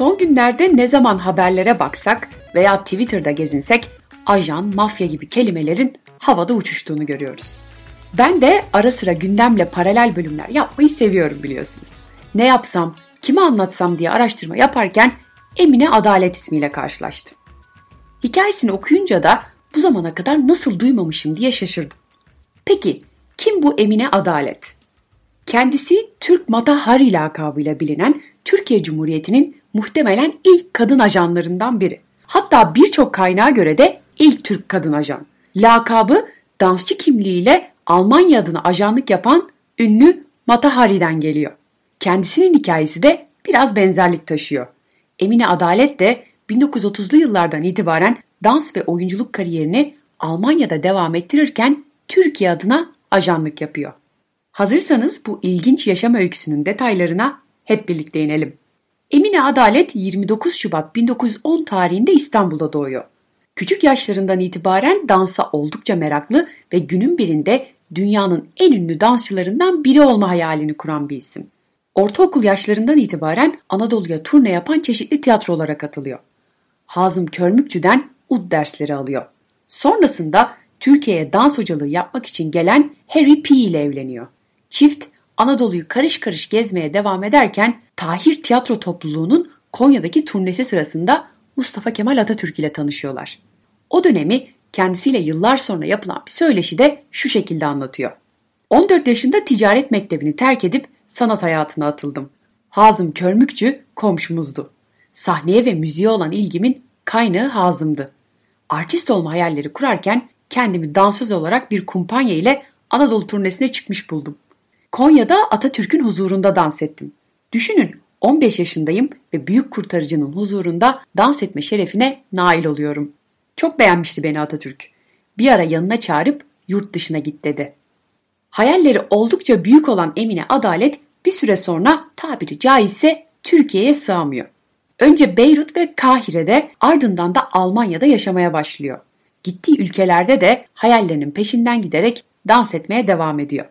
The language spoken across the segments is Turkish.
Son günlerde ne zaman haberlere baksak veya Twitter'da gezinsek ajan, mafya gibi kelimelerin havada uçuştuğunu görüyoruz. Ben de ara sıra gündemle paralel bölümler yapmayı seviyorum biliyorsunuz. Ne yapsam, kime anlatsam diye araştırma yaparken Emine Adalet ismiyle karşılaştım. Hikayesini okuyunca da bu zamana kadar nasıl duymamışım diye şaşırdım. Peki kim bu Emine Adalet? Kendisi Türk Mata Hari lakabıyla bilinen Türkiye Cumhuriyeti'nin muhtemelen ilk kadın ajanlarından biri. Hatta birçok kaynağa göre de ilk Türk kadın ajan. Lakabı dansçı kimliğiyle Almanya adına ajanlık yapan ünlü Mata Hari'den geliyor. Kendisinin hikayesi de biraz benzerlik taşıyor. Emine Adalet de 1930'lu yıllardan itibaren dans ve oyunculuk kariyerini Almanya'da devam ettirirken Türkiye adına ajanlık yapıyor. Hazırsanız bu ilginç yaşam öyküsünün detaylarına hep birlikte inelim. Emine Adalet 29 Şubat 1910 tarihinde İstanbul'da doğuyor. Küçük yaşlarından itibaren dansa oldukça meraklı ve günün birinde dünyanın en ünlü dansçılarından biri olma hayalini kuran bir isim. Ortaokul yaşlarından itibaren Anadolu'ya turne yapan çeşitli tiyatrolara katılıyor. Hazım Körmükçü'den ud dersleri alıyor. Sonrasında Türkiye'ye dans hocalığı yapmak için gelen Harry P ile evleniyor. Çift Anadolu'yu karış karış gezmeye devam ederken Tahir Tiyatro Topluluğu'nun Konya'daki turnesi sırasında Mustafa Kemal Atatürk ile tanışıyorlar. O dönemi kendisiyle yıllar sonra yapılan bir söyleşi de şu şekilde anlatıyor. 14 yaşında ticaret mektebini terk edip sanat hayatına atıldım. Hazım Körmükçü komşumuzdu. Sahneye ve müziğe olan ilgimin kaynağı Hazım'dı. Artist olma hayalleri kurarken kendimi dansöz olarak bir kumpanya ile Anadolu turnesine çıkmış buldum. Konya'da Atatürk'ün huzurunda dans ettim. Düşünün 15 yaşındayım ve büyük kurtarıcının huzurunda dans etme şerefine nail oluyorum. Çok beğenmişti beni Atatürk. Bir ara yanına çağırıp yurt dışına git dedi. Hayalleri oldukça büyük olan Emine Adalet bir süre sonra tabiri caizse Türkiye'ye sığamıyor. Önce Beyrut ve Kahire'de ardından da Almanya'da yaşamaya başlıyor. Gittiği ülkelerde de hayallerinin peşinden giderek dans etmeye devam ediyor.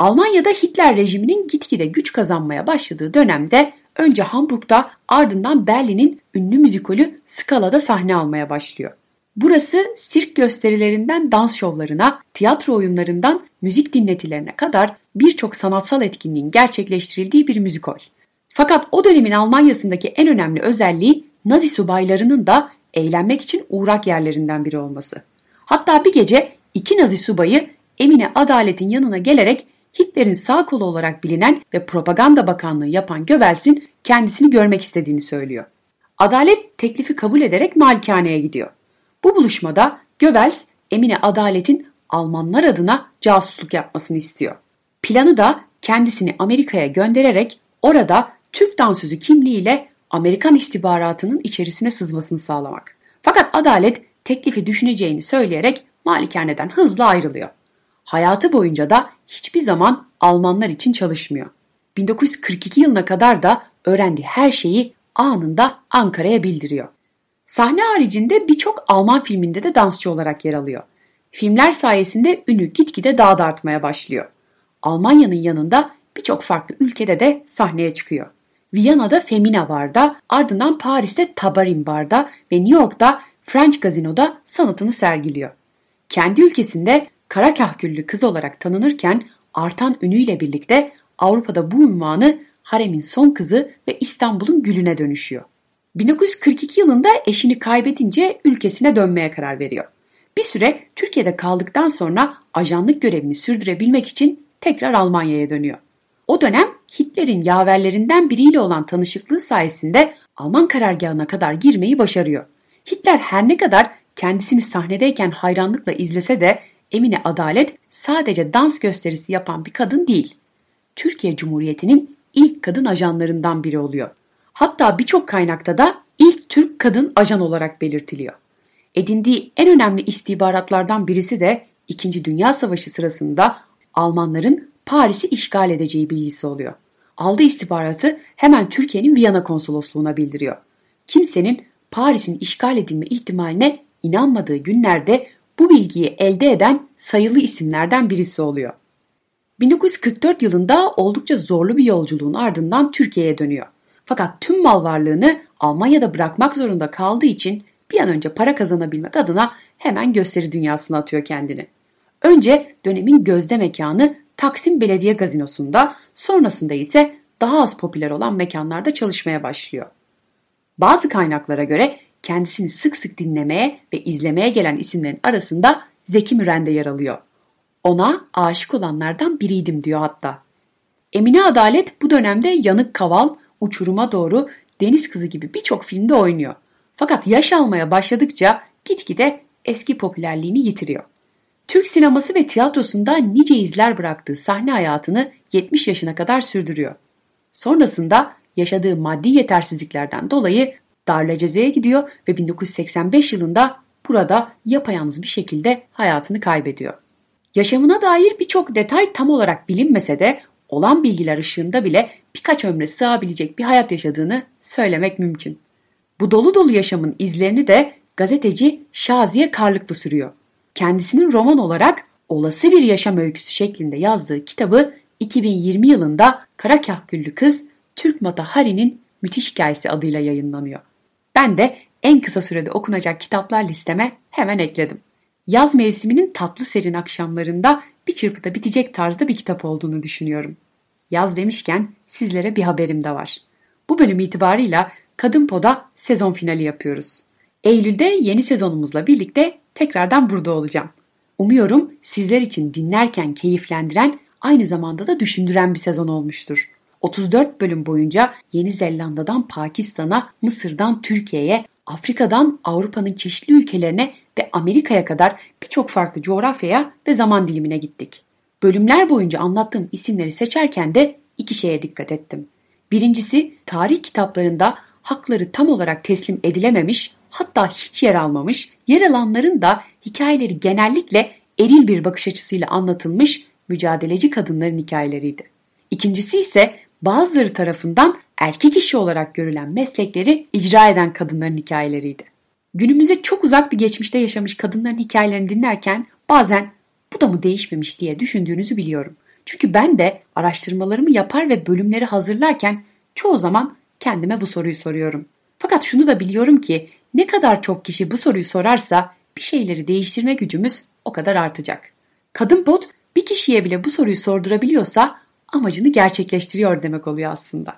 Almanya'da Hitler rejiminin gitgide güç kazanmaya başladığı dönemde önce Hamburg'da ardından Berlin'in ünlü müzikolü Scala'da sahne almaya başlıyor. Burası sirk gösterilerinden dans şovlarına, tiyatro oyunlarından müzik dinletilerine kadar birçok sanatsal etkinliğin gerçekleştirildiği bir müzikol. Fakat o dönemin Almanya'sındaki en önemli özelliği Nazi subaylarının da eğlenmek için uğrak yerlerinden biri olması. Hatta bir gece iki Nazi subayı Emine Adalet'in yanına gelerek Hitler'in sağ kolu olarak bilinen ve propaganda bakanlığı yapan Göbels'in kendisini görmek istediğini söylüyor. Adalet teklifi kabul ederek malikaneye gidiyor. Bu buluşmada Göbels Emine Adalet'in Almanlar adına casusluk yapmasını istiyor. Planı da kendisini Amerika'ya göndererek orada Türk dansözü kimliğiyle Amerikan istihbaratının içerisine sızmasını sağlamak. Fakat Adalet teklifi düşüneceğini söyleyerek malikaneden hızla ayrılıyor. Hayatı boyunca da hiçbir zaman Almanlar için çalışmıyor. 1942 yılına kadar da öğrendiği her şeyi anında Ankara'ya bildiriyor. Sahne haricinde birçok Alman filminde de dansçı olarak yer alıyor. Filmler sayesinde ünü gitgide daha da artmaya başlıyor. Almanya'nın yanında birçok farklı ülkede de sahneye çıkıyor. Viyana'da Femina Bar'da, ardından Paris'te Tabarin Bar'da ve New York'ta French Gazino'da sanatını sergiliyor. Kendi ülkesinde kara kahküllü kız olarak tanınırken artan ünüyle birlikte Avrupa'da bu ünvanı haremin son kızı ve İstanbul'un gülüne dönüşüyor. 1942 yılında eşini kaybedince ülkesine dönmeye karar veriyor. Bir süre Türkiye'de kaldıktan sonra ajanlık görevini sürdürebilmek için tekrar Almanya'ya dönüyor. O dönem Hitler'in yaverlerinden biriyle olan tanışıklığı sayesinde Alman karargahına kadar girmeyi başarıyor. Hitler her ne kadar kendisini sahnedeyken hayranlıkla izlese de Emine Adalet sadece dans gösterisi yapan bir kadın değil. Türkiye Cumhuriyeti'nin ilk kadın ajanlarından biri oluyor. Hatta birçok kaynakta da ilk Türk kadın ajan olarak belirtiliyor. Edindiği en önemli istihbaratlardan birisi de 2. Dünya Savaşı sırasında Almanların Paris'i işgal edeceği bilgisi oluyor. Aldığı istihbaratı hemen Türkiye'nin Viyana konsolosluğuna bildiriyor. Kimsenin Paris'in işgal edilme ihtimaline inanmadığı günlerde bu bilgiyi elde eden sayılı isimlerden birisi oluyor. 1944 yılında oldukça zorlu bir yolculuğun ardından Türkiye'ye dönüyor. Fakat tüm mal varlığını Almanya'da bırakmak zorunda kaldığı için bir an önce para kazanabilmek adına hemen gösteri dünyasına atıyor kendini. Önce dönemin gözde mekanı Taksim Belediye Gazinosu'nda, sonrasında ise daha az popüler olan mekanlarda çalışmaya başlıyor. Bazı kaynaklara göre kendisini sık sık dinlemeye ve izlemeye gelen isimlerin arasında Zeki Müren de yer alıyor. Ona aşık olanlardan biriydim diyor hatta. Emine Adalet bu dönemde Yanık Kaval, Uçuruma Doğru, Deniz Kızı gibi birçok filmde oynuyor. Fakat yaş almaya başladıkça gitgide eski popülerliğini yitiriyor. Türk sineması ve tiyatrosunda nice izler bıraktığı sahne hayatını 70 yaşına kadar sürdürüyor. Sonrasında yaşadığı maddi yetersizliklerden dolayı Darlıcaze'ye gidiyor ve 1985 yılında burada yapayalnız bir şekilde hayatını kaybediyor. Yaşamına dair birçok detay tam olarak bilinmese de olan bilgiler ışığında bile birkaç ömre sığabilecek bir hayat yaşadığını söylemek mümkün. Bu dolu dolu yaşamın izlerini de gazeteci Şaziye Karlıklı sürüyor. Kendisinin roman olarak olası bir yaşam öyküsü şeklinde yazdığı kitabı 2020 yılında Karakah Güllü Kız Türk Mata Hari'nin Müthiş Hikayesi adıyla yayınlanıyor. Ben de en kısa sürede okunacak kitaplar listeme hemen ekledim. Yaz mevsiminin tatlı serin akşamlarında bir çırpıda bitecek tarzda bir kitap olduğunu düşünüyorum. Yaz demişken sizlere bir haberim de var. Bu bölüm itibarıyla Kadın Pod'a sezon finali yapıyoruz. Eylül'de yeni sezonumuzla birlikte tekrardan burada olacağım. Umuyorum sizler için dinlerken keyiflendiren, aynı zamanda da düşündüren bir sezon olmuştur. 34 bölüm boyunca Yeni Zelanda'dan Pakistan'a, Mısır'dan Türkiye'ye, Afrika'dan Avrupa'nın çeşitli ülkelerine ve Amerika'ya kadar birçok farklı coğrafyaya ve zaman dilimine gittik. Bölümler boyunca anlattığım isimleri seçerken de iki şeye dikkat ettim. Birincisi tarih kitaplarında hakları tam olarak teslim edilememiş, hatta hiç yer almamış, yer alanların da hikayeleri genellikle eril bir bakış açısıyla anlatılmış mücadeleci kadınların hikayeleriydi. İkincisi ise bazıları tarafından erkek işi olarak görülen meslekleri icra eden kadınların hikayeleriydi. Günümüze çok uzak bir geçmişte yaşamış kadınların hikayelerini dinlerken bazen bu da mı değişmemiş diye düşündüğünüzü biliyorum. Çünkü ben de araştırmalarımı yapar ve bölümleri hazırlarken çoğu zaman kendime bu soruyu soruyorum. Fakat şunu da biliyorum ki ne kadar çok kişi bu soruyu sorarsa bir şeyleri değiştirme gücümüz o kadar artacak. Kadın bot bir kişiye bile bu soruyu sordurabiliyorsa amacını gerçekleştiriyor demek oluyor aslında.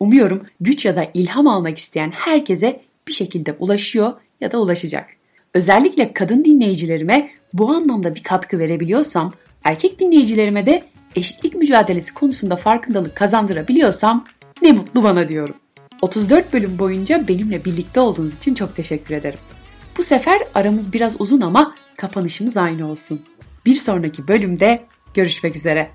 Umuyorum güç ya da ilham almak isteyen herkese bir şekilde ulaşıyor ya da ulaşacak. Özellikle kadın dinleyicilerime bu anlamda bir katkı verebiliyorsam, erkek dinleyicilerime de eşitlik mücadelesi konusunda farkındalık kazandırabiliyorsam ne mutlu bana diyorum. 34 bölüm boyunca benimle birlikte olduğunuz için çok teşekkür ederim. Bu sefer aramız biraz uzun ama kapanışımız aynı olsun. Bir sonraki bölümde görüşmek üzere.